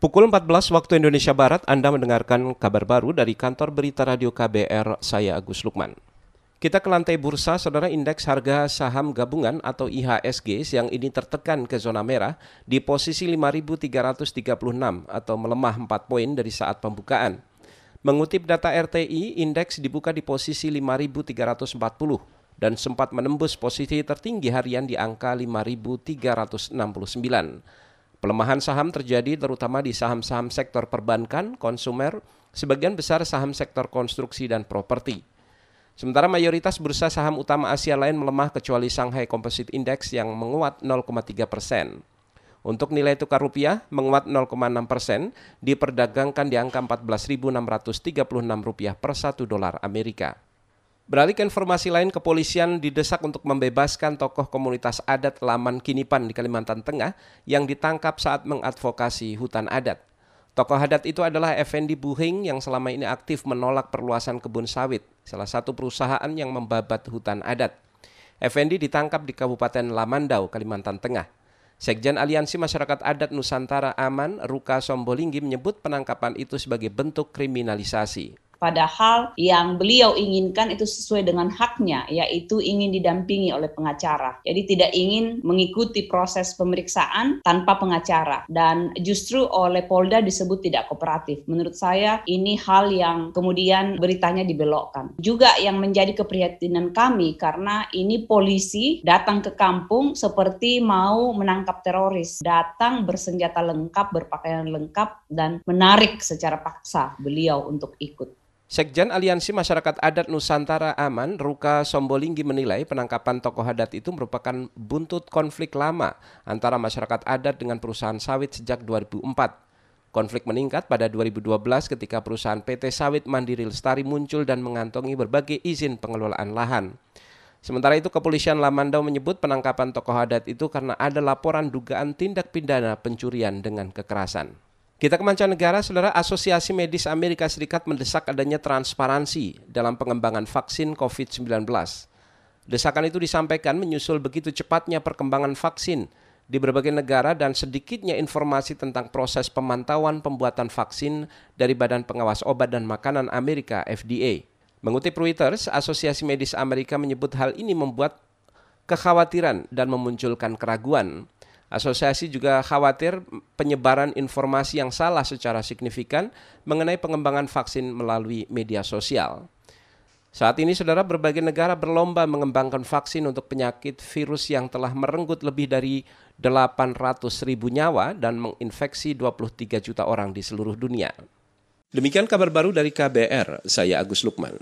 Pukul 14 waktu Indonesia Barat, Anda mendengarkan kabar baru dari kantor berita radio KBR, saya Agus Lukman. Kita ke lantai bursa, saudara indeks harga saham gabungan atau IHSG yang ini tertekan ke zona merah di posisi 5.336 atau melemah 4 poin dari saat pembukaan. Mengutip data RTI, indeks dibuka di posisi 5.340 dan sempat menembus posisi tertinggi harian di angka 5.369. Pelemahan saham terjadi terutama di saham-saham sektor perbankan, konsumer, sebagian besar saham sektor konstruksi dan properti. Sementara mayoritas bursa saham utama Asia lain melemah kecuali Shanghai Composite Index yang menguat 0,3 persen. Untuk nilai tukar rupiah menguat 0,6 persen, diperdagangkan di angka 14.636 rupiah per satu dolar Amerika. Beralih ke informasi lain, kepolisian didesak untuk membebaskan tokoh komunitas adat Laman Kinipan di Kalimantan Tengah yang ditangkap saat mengadvokasi hutan adat. Tokoh adat itu adalah Effendi Buhing yang selama ini aktif menolak perluasan kebun sawit, salah satu perusahaan yang membabat hutan adat. Effendi ditangkap di Kabupaten Lamandau, Kalimantan Tengah. Sekjen Aliansi Masyarakat Adat Nusantara Aman, Ruka Sombolinggi menyebut penangkapan itu sebagai bentuk kriminalisasi. Padahal yang beliau inginkan itu sesuai dengan haknya, yaitu ingin didampingi oleh pengacara. Jadi tidak ingin mengikuti proses pemeriksaan tanpa pengacara. Dan justru oleh Polda disebut tidak kooperatif. Menurut saya ini hal yang kemudian beritanya dibelokkan. Juga yang menjadi keprihatinan kami karena ini polisi datang ke kampung seperti mau menangkap teroris. Datang bersenjata lengkap, berpakaian lengkap, dan menarik secara paksa beliau untuk ikut. Sekjen Aliansi Masyarakat Adat Nusantara Aman, Ruka Sombolinggi menilai penangkapan tokoh adat itu merupakan buntut konflik lama antara masyarakat adat dengan perusahaan sawit sejak 2004. Konflik meningkat pada 2012 ketika perusahaan PT Sawit Mandiri Lestari muncul dan mengantongi berbagai izin pengelolaan lahan. Sementara itu kepolisian Lamandau menyebut penangkapan tokoh adat itu karena ada laporan dugaan tindak pidana pencurian dengan kekerasan. Kita ke mancanegara, saudara Asosiasi Medis Amerika Serikat mendesak adanya transparansi dalam pengembangan vaksin COVID-19. Desakan itu disampaikan menyusul begitu cepatnya perkembangan vaksin di berbagai negara dan sedikitnya informasi tentang proses pemantauan pembuatan vaksin dari Badan Pengawas Obat dan Makanan Amerika FDA. Mengutip Reuters, Asosiasi Medis Amerika menyebut hal ini membuat kekhawatiran dan memunculkan keraguan Asosiasi juga khawatir penyebaran informasi yang salah secara signifikan mengenai pengembangan vaksin melalui media sosial. Saat ini, saudara, berbagai negara berlomba mengembangkan vaksin untuk penyakit virus yang telah merenggut lebih dari 800 ribu nyawa dan menginfeksi 23 juta orang di seluruh dunia. Demikian kabar baru dari KBR, saya Agus Lukman.